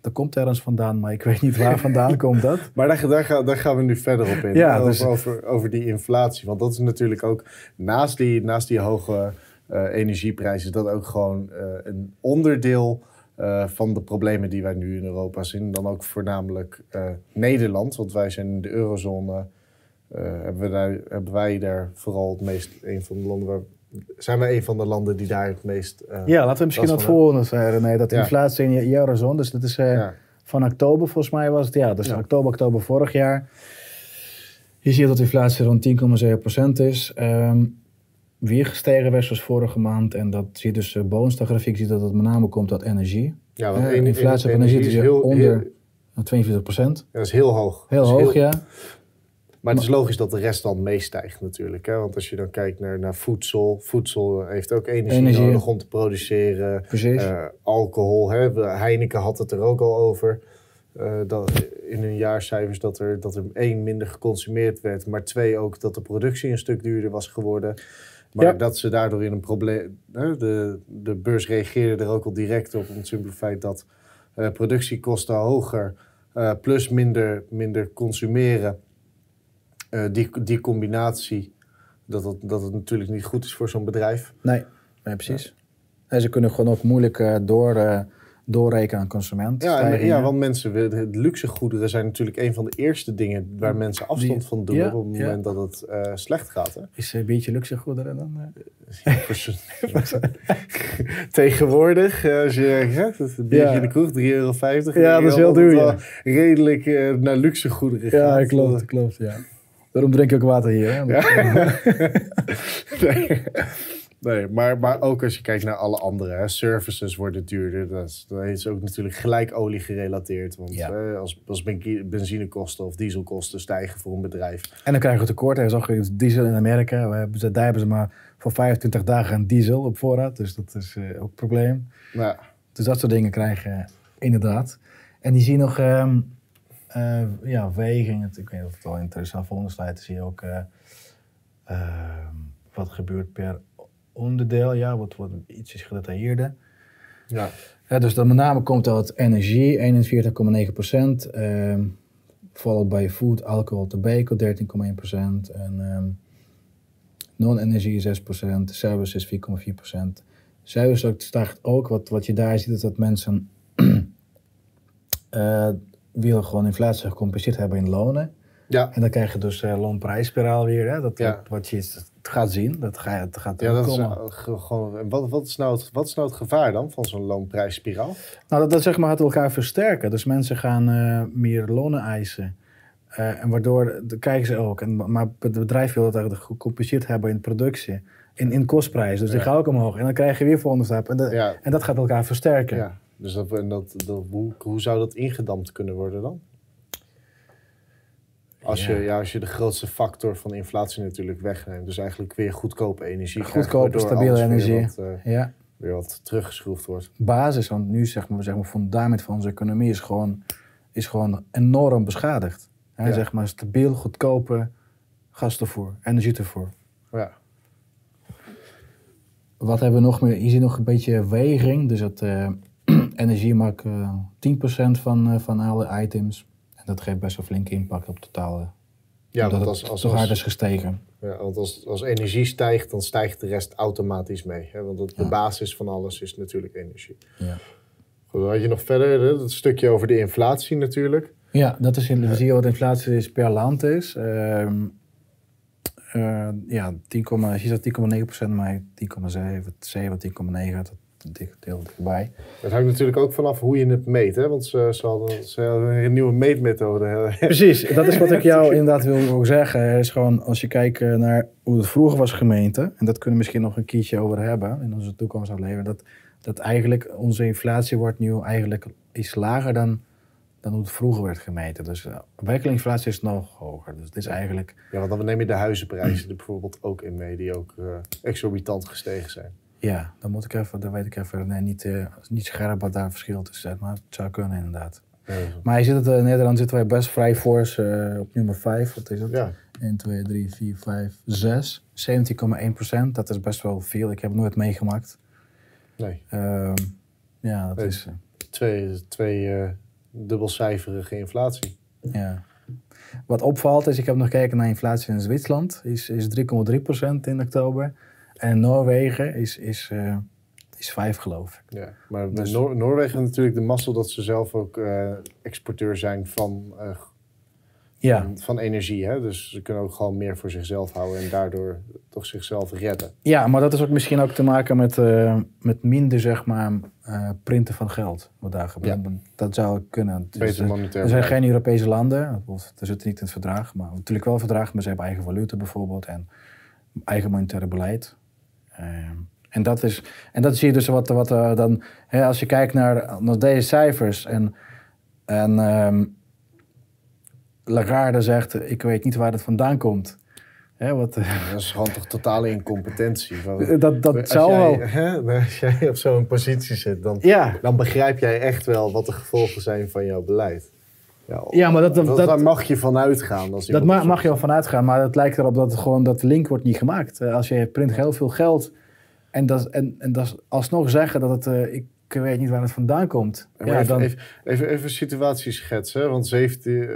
B: dat komt ergens vandaan, maar ik weet niet waar [laughs] vandaan komt dat.
A: Maar daar, daar, gaan, daar gaan we nu verder op in.
B: Ja,
A: over,
B: dus-
A: over, over die inflatie. Want dat is natuurlijk ook naast die, naast die hoge energieprijzen, dat ook gewoon een onderdeel van de problemen die wij nu in Europa zien. Dan ook voornamelijk Nederland, want wij zijn in de eurozone. Eh, hebben, we daar, hebben wij daar vooral het meest, een van de landen waar. Zijn wij een van de landen die daar het meest. eh,
B: Ja, laten we misschien
A: Dat van-
B: volgende zeggen, René. Dat de
A: Ja.
B: inflatie in de eurozone, dus dat is eh,
A: ja.
B: van oktober volgens mij was het. Ja, dus
A: Ja.
B: oktober, oktober vorig jaar. Je ziet dat de inflatie rond 10,7% is. Ehm weer gestegen versus vorige maand. En dat zie je dus uh, bovenste de grafiek, zie je dat het met name komt uit energie.
A: Ja, want
B: inflatie op
A: energie
B: energie
A: is heel,
B: onder
A: heel-
B: uh, 42%.
A: ja, dat is heel hoog.
B: Heel hoog, ja.
A: Maar het is logisch dat de rest dan meestijgt natuurlijk. Hè? Want als je dan kijkt naar, naar voedsel. Voedsel heeft ook energie,
B: Energie.
A: nodig om te produceren.
B: Precies.
A: Eh, alcohol. Hè? Heineken had het er ook al over. eh, dat in hun jaarcijfers dat er, dat er één minder geconsumeerd werd. Maar twee ook dat de productie een stuk duurder was geworden. Maar
B: Ja.
A: dat ze daardoor in een probleem... hè, De, de beurs reageerde er ook al direct op. Om het simpele feit dat eh, productiekosten hoger... plus minder, minder consumeren... Eh, die, die combinatie, dat het, dat het natuurlijk niet goed is voor zo'n bedrijf.
B: Nee, nee precies. En ze kunnen gewoon ook moeilijk eh, door, eh, doorrekenen aan consument.
A: Ja, en, ja, want mensen, willen- het luxegoederen zijn natuurlijk een van de eerste dingen waar mensen afstand van doen
B: ja,
A: op het
B: ja.
A: moment dat het slecht gaat. Hè?
B: Is een beetje luxe goederen dan? [laughs]
A: Tegenwoordig, als je dat een biertje
B: Ja.
A: in de kroeg, 3,50 euro.
B: Ja, dat is heel duur,
A: Redelijk naar luxegoederen gaat.
B: Ja, klopt, klopt, ja. Daarom drink ik ook water hier. Hè? [laughs]
A: Nee. Nee, maar, maar ook als je kijkt naar alle andere. Hè, services worden duurder. Dat is, dat is ook natuurlijk gelijk olie gerelateerd. Want
B: Ja.
A: als, als ben- benzinekosten of dieselkosten stijgen voor een bedrijf.
B: En dan krijgen we tekort. Er is ook iets diesel in Amerika. We hebben, ze- daar hebben ze maar voor 25 dagen een diesel op voorraad. Dus dat is eh, ook een probleem.
A: Ja,
B: Dus dat soort dingen krijgen inderdaad. En die zie je nog, ehm, eh, ja, weging. Het- Ik weet niet of het wel interessant volgende slide zie je ook eh, ehm, wat gebeurt per onderdeel. Ja, wat wordt ietsjes gedetailleerder.
A: ja.
B: Ja, dus dan met name komt uit energie, 41,9%. ehm followed by food, alcohol, tobacco, 13,1%. En ehm, non-energie 6%, services 4,4%. Service ook stijgt ook, wat, wat je daar ziet is dat mensen [clears throat] eh willen gewoon inflatie gecompenseerd hebben in lonen.
A: ja.
B: En dan krijg je dus eh loonprijsspiraal weer. Hè? Dat,
A: Ja.
B: wat, je het gaat zien, dat, ga gaat
A: Ja, dat is
B: komen.
A: uh, ge- gewoon. en Wat, wat, is nou het, wat is nou het gevaar dan van zo'n loonprijsspiraal?
B: Nou, dat, dat zeg maar het elkaar versterken. Dus mensen gaan eh, meer lonen eisen. Eh, en waardoor kijken ze ook. En, maar het bedrijf wil dat eigenlijk gecompenseerd hebben in productie. In, in kostprijs. Dus die
A: Ja.
B: gaan ook omhoog. En dan krijg je weer volgende stap. En, en dat gaat elkaar versterken.
A: Dus dat, en dat, dat, hoe, hoe zou dat ingedampt kunnen worden dan? Als,
B: Ja.
A: Je, ja, als je de grootste factor van inflatie natuurlijk wegneemt. Dus eigenlijk weer goedkope energie.
B: Goedkope, stabiele
A: alles weer
B: energie.
A: Wat, eh,
B: Ja.
A: weer wat teruggeschroefd wordt.
B: Basis, want nu zeg maar, zeg maar, fundament van onze economie is gewoon, is gewoon enorm beschadigd. Hè,
A: Ja.
B: Zeg maar stabiel, goedkope gastoevoer, energietoevoer.
A: Ja,
B: Wat hebben we nog meer? Je ziet nog een beetje weging. Dus dat eh, energie maakt eh 10% van, eh, van alle items. En dat geeft best wel flinke impact op het totale.
A: ja want als, als,
B: zo hard is gestegen.
A: ja, want als, als energie stijgt, dan stijgt de rest automatisch mee. Hè? Want de basis van alles is natuurlijk energie.
B: Ja.
A: Goed, dan had je nog verder hè, dat stukje over de inflatie natuurlijk.
B: Ja, dat is in, we zien wat inflatie is per land is. Ehm eh, ja, 10, je zegt 10,9%, maar 10,7, 7, 10,9, dat dik- deel erbij.
A: Het hangt natuurlijk ook vanaf hoe je het meet. Hè? Want ze, ze, hadden, ze hadden een nieuwe meetmethode. [laughs]
B: Precies, dat is wat ik jou inderdaad wil, zeggen. Is gewoon, als je kijkt eh, naar hoe het vroeger was gemeten, en dat kunnen we misschien nog een keertje over hebben in onze toekomstaflevering, dat, dat eigenlijk onze inflatie wordt nu eigenlijk iets lager dan, dan hoe het vroeger werd gemeten. Dus uh, werkelijke is nog hoger. Dus het is eigenlijk,
A: Ja, want dan neem je de huizenprijzen er bijvoorbeeld ook in mee, die ook eh, exorbitant gestegen zijn.
B: Ja, dan moet ik even, dan weet ik even nee, niet, eh, niet scherp wat daar verschil tussen zit, maar het zou kunnen inderdaad.
A: Ja,
B: Maar je zit het, eh, in Nederland zitten wij best vrij fors eh, op nummer 5, wat is het?
A: ja.
B: 1, 2, 3, 4, 5, 6. 17,1 procent. Dat is best wel veel. Ik heb het nooit meegemaakt.
A: nee.
B: Ehm, ja, dat
A: Nee.
B: is... eh,
A: Twee, twee eh, dubbelcijferige inflatie.
B: ja. Wat opvalt is, ik heb nog gekeken naar inflatie in Zwitserland. Is, is 3,3 procent in oktober. En Noorwegen is, is, eh, is 5 geloof ik.
A: Ja. Maar
B: Dus-
A: Noor- Noorwegen heeft natuurlijk de mazzel dat ze zelf ook eh, exporteur zijn van, eh,
B: Ja,
A: van, van energie. Hè? Dus ze kunnen ook gewoon meer voor zichzelf houden en daardoor toch zichzelf redden.
B: ja maar dat is ook misschien ook te maken met, met minder, zeg maar, printen van geld. Wat daar gebeurt. Dat zou kunnen. Dus,
A: Beter monetair.
B: Er zijn geen Europese landen, er zit niet in het verdrag, maar natuurlijk wel verdrag, maar ze hebben eigen valuta bijvoorbeeld en eigen monetaire beleid. Ehm, en, dat is, en dat zie je dus wat, wat eh, dan, hè, als je kijkt naar, naar deze cijfers en, en ehm, Lagarde zegt, ik weet niet waar het vandaan komt. Hè, wat, eh, [laughs]
A: Dat is gewoon toch totale incompetentie. Van- [laughs]
B: dat dat zou
A: jij,
B: wel.
A: Hè, als jij op zo'n positie zit, dan,
B: Ja,
A: dan begrijp jij echt wel wat de gevolgen zijn van jouw beleid. Ja,
B: Ja, maar dat- dat- dat-
A: daar mag je van uitgaan. Als
B: Dat ma- mag je wel vanuit gaan, maar het lijkt erop dat het gewoon dat link wordt niet gemaakt. Eh, Als je print heel veel geld en dat, en, en dat alsnog zeggen dat het, eh, ik weet niet waar het vandaan komt.
A: Ja, even,
B: dan,
A: even, even, even situatie schetsen, want 17, eh,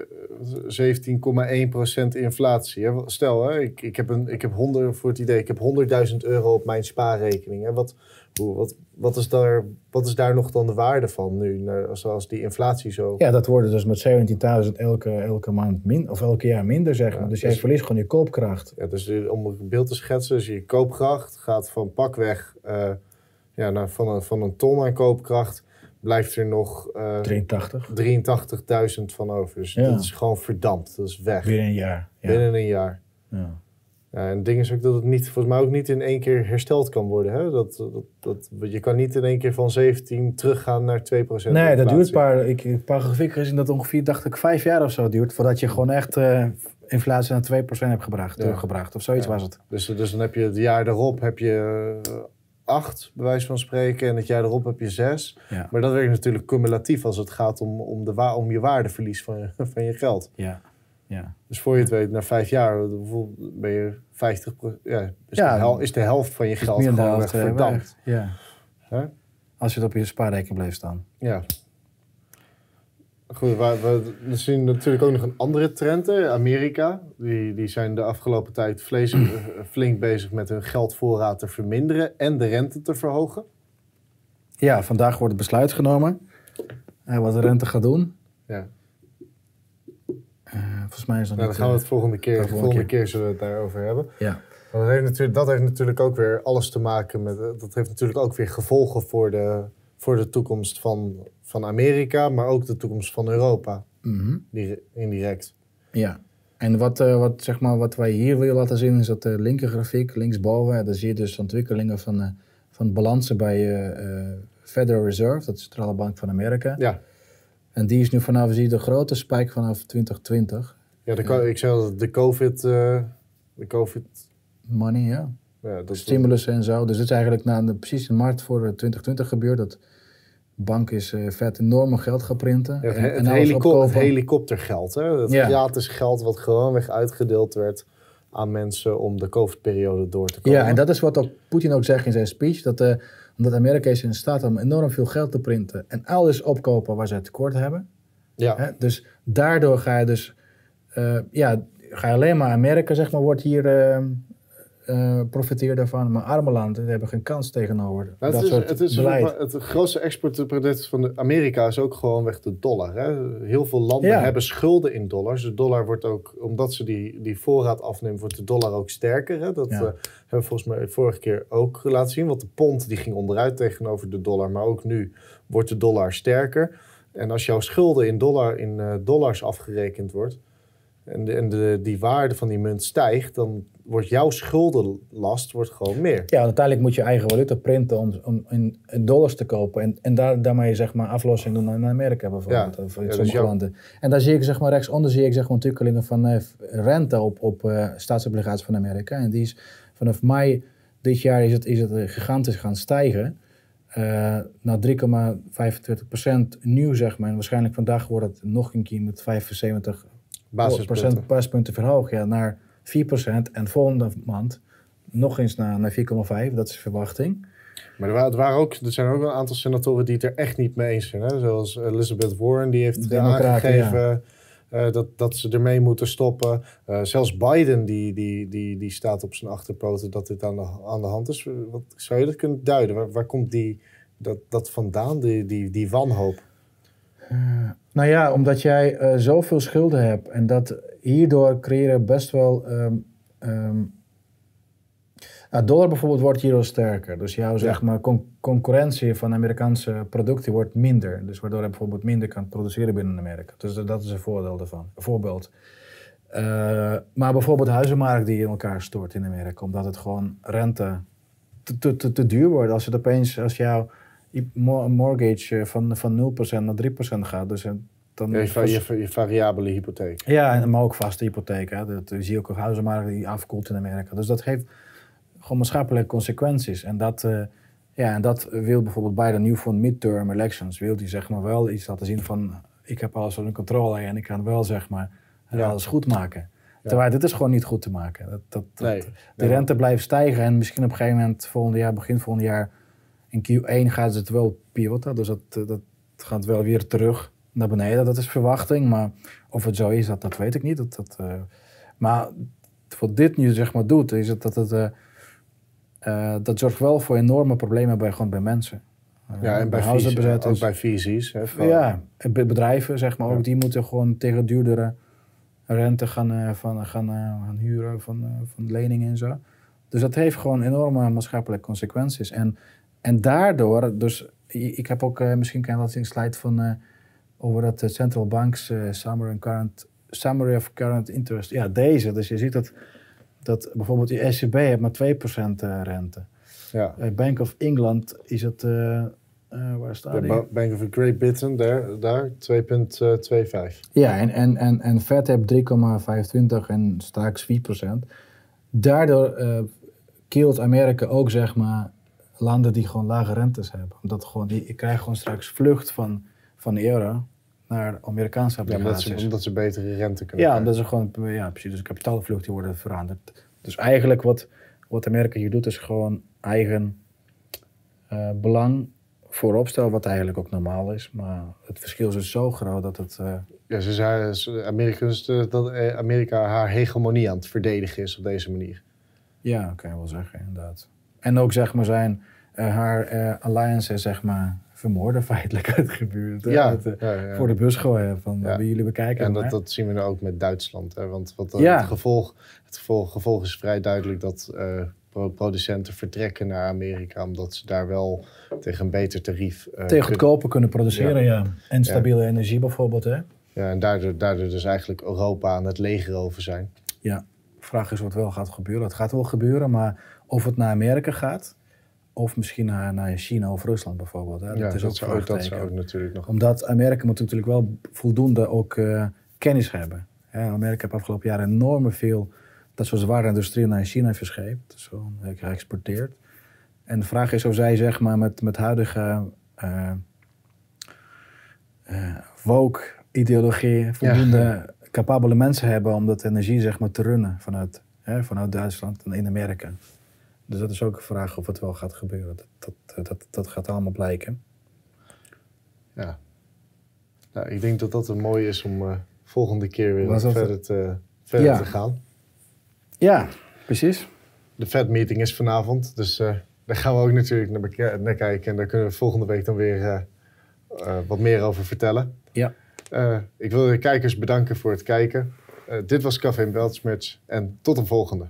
A: 17,1% inflatie. Hè. Stel, hè, ik, ik, heb een, ik heb 100, voor het idee, ik heb 100.000 euro op mijn spaarrekening. Hè. Wat, hoe, wat, wat, is daar, wat is daar nog dan de waarde van nu, zoals die inflatie zo...
B: ja, dat worden dus met 17.000 elke, elke maand min, of elke jaar minder, zeg maar.
A: Ja,
B: dus jij
A: dus-
B: verliest gewoon je koopkracht.
A: Ja, dus eh, om een beeld te schetsen, dus je koopkracht gaat van pakweg eh, ja, naar, van, een, van een ton aan koopkracht, blijft er nog eh
B: 83.
A: 83.000 van over. Dus
B: Ja.
A: dat is gewoon verdampt, dat is weg.
B: Weer een jaar. Ja.
A: Binnen een jaar.
B: Ja.
A: Ja, en het ding is ook dat het niet, volgens mij ook niet in één keer hersteld kan worden. Hè? Dat, dat, dat, je kan niet in één keer van 17 teruggaan naar 2%.
B: Nee, dat duurt een paar, ik, een paar grafieken gezien dat ongeveer, dacht ik, vijf jaar of zo duurt. Voordat je gewoon echt uh, inflatie naar 2% hebt gebracht, teruggebracht. Of zoiets was het.
A: Dus, dus dan heb je het jaar erop heb je 8, bij wijze van spreken. En het jaar erop heb je 6. Maar dat werkt natuurlijk cumulatief als het gaat om, om, de, om je waardeverlies van [laughs] van je geld.
B: Ja. Ja.
A: Dus voor je het weet, na vijf jaar ben je 50 ja, is, ja, de hel, is de helft van je geld gewoon eh, verdampt.
B: Ja. Als je het op je spaarrekening bleef staan.
A: Ja. Goed, we, we, zien natuurlijk ook nog een andere trend. Hè. Amerika, die, die zijn de afgelopen tijd vlees, [clears throat] eh, flink bezig met hun geldvoorraad te verminderen en de rente te verhogen.
B: Ja, vandaag wordt het besluit genomen uh, wat de rente gaat doen.
A: Ja.
B: Volgens mij is dat
A: nou, Dan gaan we het volgende keer, de volgende, keer. keer zullen we het daarover hebben.
B: Ja.
A: Dat heeft, natuurlijk, dat heeft natuurlijk ook weer alles te maken met. Dat heeft natuurlijk ook weer gevolgen voor de, voor de toekomst van, van Amerika, maar ook de toekomst van Europa.
B: Mm
A: indirect.
B: Ja. En wat, uh, wat, zeg maar, wat wij hier willen laten zien is dat de linker grafiek, linksboven, daar zie je dus ontwikkelingen van, uh, van balansen bij uh, Federal Reserve, dat is de Centrale Bank van Amerika.
A: Ja.
B: En die is nu vanaf, zie je de grote spike vanaf 2020.
A: Ja, de, ik zei dat de COVID, de COVID...
B: Money, ja. ja dat Stimulus en zo. Dus het is eigenlijk na de, precies de markt voor 2020 gebeurd. Dat bank is uh, vet enorme geld gaan printen.
A: Ja, het, en, het, helikoptergeld. Hè? Het ja. gratis geld wat gewoonweg uitgedeeld werd aan mensen om de COVID-periode door te komen.
B: Ja, en dat is wat ook Poetin ook zegt in zijn speech. Dat, uh, omdat Amerika is in staat om enorm veel geld te printen en alles opkopen waar ze tekort hebben.
A: Ja. Hè?
B: Dus daardoor ga je dus, uh, ja, ga je alleen maar Amerika, zeg maar, wordt hier uh, profiteer daarvan, maar arme landen hebben geen kans tegenover
A: nou,
B: dat
A: het is,
B: soort
A: het, is
B: beleid.
A: het grootste exportproduct van Amerika is ook gewoon weg de dollar. Hè? Heel veel landen hebben schulden in dollars. De dollar wordt ook, omdat ze die, die voorraad afnemen, wordt de dollar ook sterker. Hè? Dat ja. uh, hebben we volgens mij vorige keer ook laten zien. Want de pond die ging onderuit tegenover de dollar, maar ook nu wordt de dollar sterker. En als jouw schulden in, dollar, in uh, dollars afgerekend wordt en, de, en de, die waarde van die munt stijgt, dan wordt jouw schuldenlast wordt gewoon meer.
B: Ja, uiteindelijk moet je eigen valuta printen om, om in, dollars te kopen. En, en daar, daarmee zeg maar aflossing doen in Amerika bijvoorbeeld. Ja, of in ja, sommige landen. En daar zie ik zeg maar rechtsonder zie ik zeg maar ontwikkelingen van uh, rente op, op uh, staatsobligaties van Amerika. En die is vanaf mei dit jaar is het, is het gigantisch gaan stijgen. Uh, naar 3,25% nieuw zeg maar. En waarschijnlijk vandaag wordt het nog een keer met 75 basispunten, basispunten verhoogd. Ja, naar 4% en volgende maand nog eens naar, naar 4,5. Dat is de verwachting.
A: Maar er, waren, waren ook, er zijn ook een aantal senatoren die het er echt niet mee eens zijn. Hè? Zoals Elizabeth Warren, die heeft aangegeven uh, dat, dat ze ermee moeten stoppen. Uh, zelfs Biden, die, die, die, die staat op zijn achterpoten dat dit aan de, aan de hand is. Wat, zou je dat kunnen duiden? Waar, waar komt die, dat, dat vandaan, die, die, die wanhoop?
B: Uh, nou ja, omdat jij uh, zoveel schulden hebt en dat hierdoor creëren best wel. Um, um, nou, dollar bijvoorbeeld wordt hierdoor sterker. Dus jouw zeg maar, con concurrentie van Amerikaanse producten wordt minder. Dus waardoor je bijvoorbeeld minder kan produceren binnen Amerika. Dus dat is een voordeel daarvan. Een voorbeeld. Uh, maar bijvoorbeeld de huizenmarkt die in elkaar stort in Amerika. Omdat het gewoon rente te, te, te duur wordt. Als het opeens, als jouw mortgage van, van 0% naar 3% gaat. Dus dan
A: ja, je, je, variabele hypotheek.
B: Ja, maar ook vaste hypotheek. Hè. Dat, je ziet ook een huizenmarkt die afkoelt in Amerika. Dus dat heeft gewoon maatschappelijke consequenties. En dat, uh, ja, en dat wil bijvoorbeeld bij de nu voor midterm elections, wil die zeg maar wel iets laten zien van ik heb alles onder controle en ik kan wel zeg maar ja. alles goed maken. Terwijl dit is gewoon niet goed te maken. Dat, dat, nee, de rente blijft stijgen en misschien op een gegeven moment volgend jaar, begin volgend jaar, in Q1 gaat het wel pivoten. Dus dat, dat gaat wel weer terug naar beneden. Dat is verwachting. Maar of het zo is, dat, dat weet ik niet. Dat, dat, uh, maar wat dit nu zeg maar doet, is het dat het... Uh, uh, dat zorgt wel voor enorme problemen bij, gewoon bij mensen.
A: ja, en bij, visies, ook bij visies. Hè,
B: ja, bedrijven zeg maar ook, die moeten gewoon tegen duurdere rente gaan, van, gaan, gaan huren van, van leningen en zo. Dus dat heeft gewoon enorme maatschappelijke consequenties. En, en daardoor, dus ik heb ook, misschien kan je dat in slide van over dat central banks summary, current, summary of current interest. Ja, deze. Dus je ziet dat dat bijvoorbeeld die ECB heeft maar 2% uh, rente.
A: Ja.
B: Bij Bank of England is het, uh, waar staat
A: De? Ba- Bank of Great Britain, daar, daar 2,25.
B: Ja, en, en, en, en Fed heeft 3,25 en straks 4%. Daardoor uh, keelt Amerika ook, zeg maar, landen die gewoon lage rentes hebben. Omdat gewoon, die, je krijgt gewoon straks vlucht van, van de euro naar Amerikaanse
A: Ja, omdat,
B: obligaties.
A: ze, omdat ze betere rente kunnen
B: Ja, dat is gewoon, ja, precies. Dus kapitaalvlucht die worden veranderd. Dus eigenlijk wat, wat Amerika hier doet, is gewoon eigen uh, belang voorop stellen, wat eigenlijk ook normaal is. Maar het verschil is dus zo groot dat het. Uh,
A: Ja, ze zei, ze- Amerika, dat eh, Amerika haar hegemonie aan het verdedigen is op deze manier.
B: ja, kan je wel zeggen, inderdaad. En ook zeg maar zijn haar uh, alliances, zeg maar, vermoorden [laughs] feitelijk uit.
A: Ja,
B: uh,
A: ja, ja.
B: Voor de bus gooien van wie jullie bekijken.
A: En dat, dat zien we nu ook met Duitsland. Hè? Want wat, eh, het, gevolg, het gevolg, gevolg is vrij duidelijk dat eh, pro- producenten vertrekken naar Amerika. Omdat ze daar wel tegen een beter tarief... eh,
B: Tegen goedkoper kunnen produceren, ja. En stabiele energie bijvoorbeeld, hè.
A: Ja, en daardoor, daardoor dus eigenlijk Europa aan het leger over zijn.
B: Ja, de vraag is wat wel gaat gebeuren. Het gaat wel gebeuren, maar of het naar Amerika gaat, of misschien naar, naar China of Rusland bijvoorbeeld. Hè?
A: ja,
B: dat is ook
A: zou, dat
B: vraagteken.
A: zou ook natuurlijk nog...
B: Omdat Amerika moet natuurlijk wel voldoende ook eh, kennis hebben. Hè, Amerika heeft afgelopen jaren enorm veel dat soort zware industrie naar China verscheept, dus gewoon eh, geëxporteerd. En de vraag is of zij zeg maar met, met huidige eh eh, woke-ideologie voldoende capabele mensen hebben om dat energie zeg maar te runnen vanuit, hè, vanuit Duitsland en in Amerika. Dus dat is ook een vraag of het wel gaat gebeuren. Dat, dat, dat, dat gaat allemaal blijken.
A: Ja. Nou, ik denk dat dat een mooie is om eh, volgende keer weer verder, te, verder
B: Ja.
A: te gaan.
B: Ja, precies.
A: De Fed-meeting is vanavond, dus eh, daar gaan we ook natuurlijk naar, kijken. En daar kunnen we volgende week dan weer eh, eh, wat meer over vertellen.
B: Ja.
A: Eh, ik wil de kijkers bedanken voor het kijken. Eh, dit was Café Beltsmerts en tot een volgende.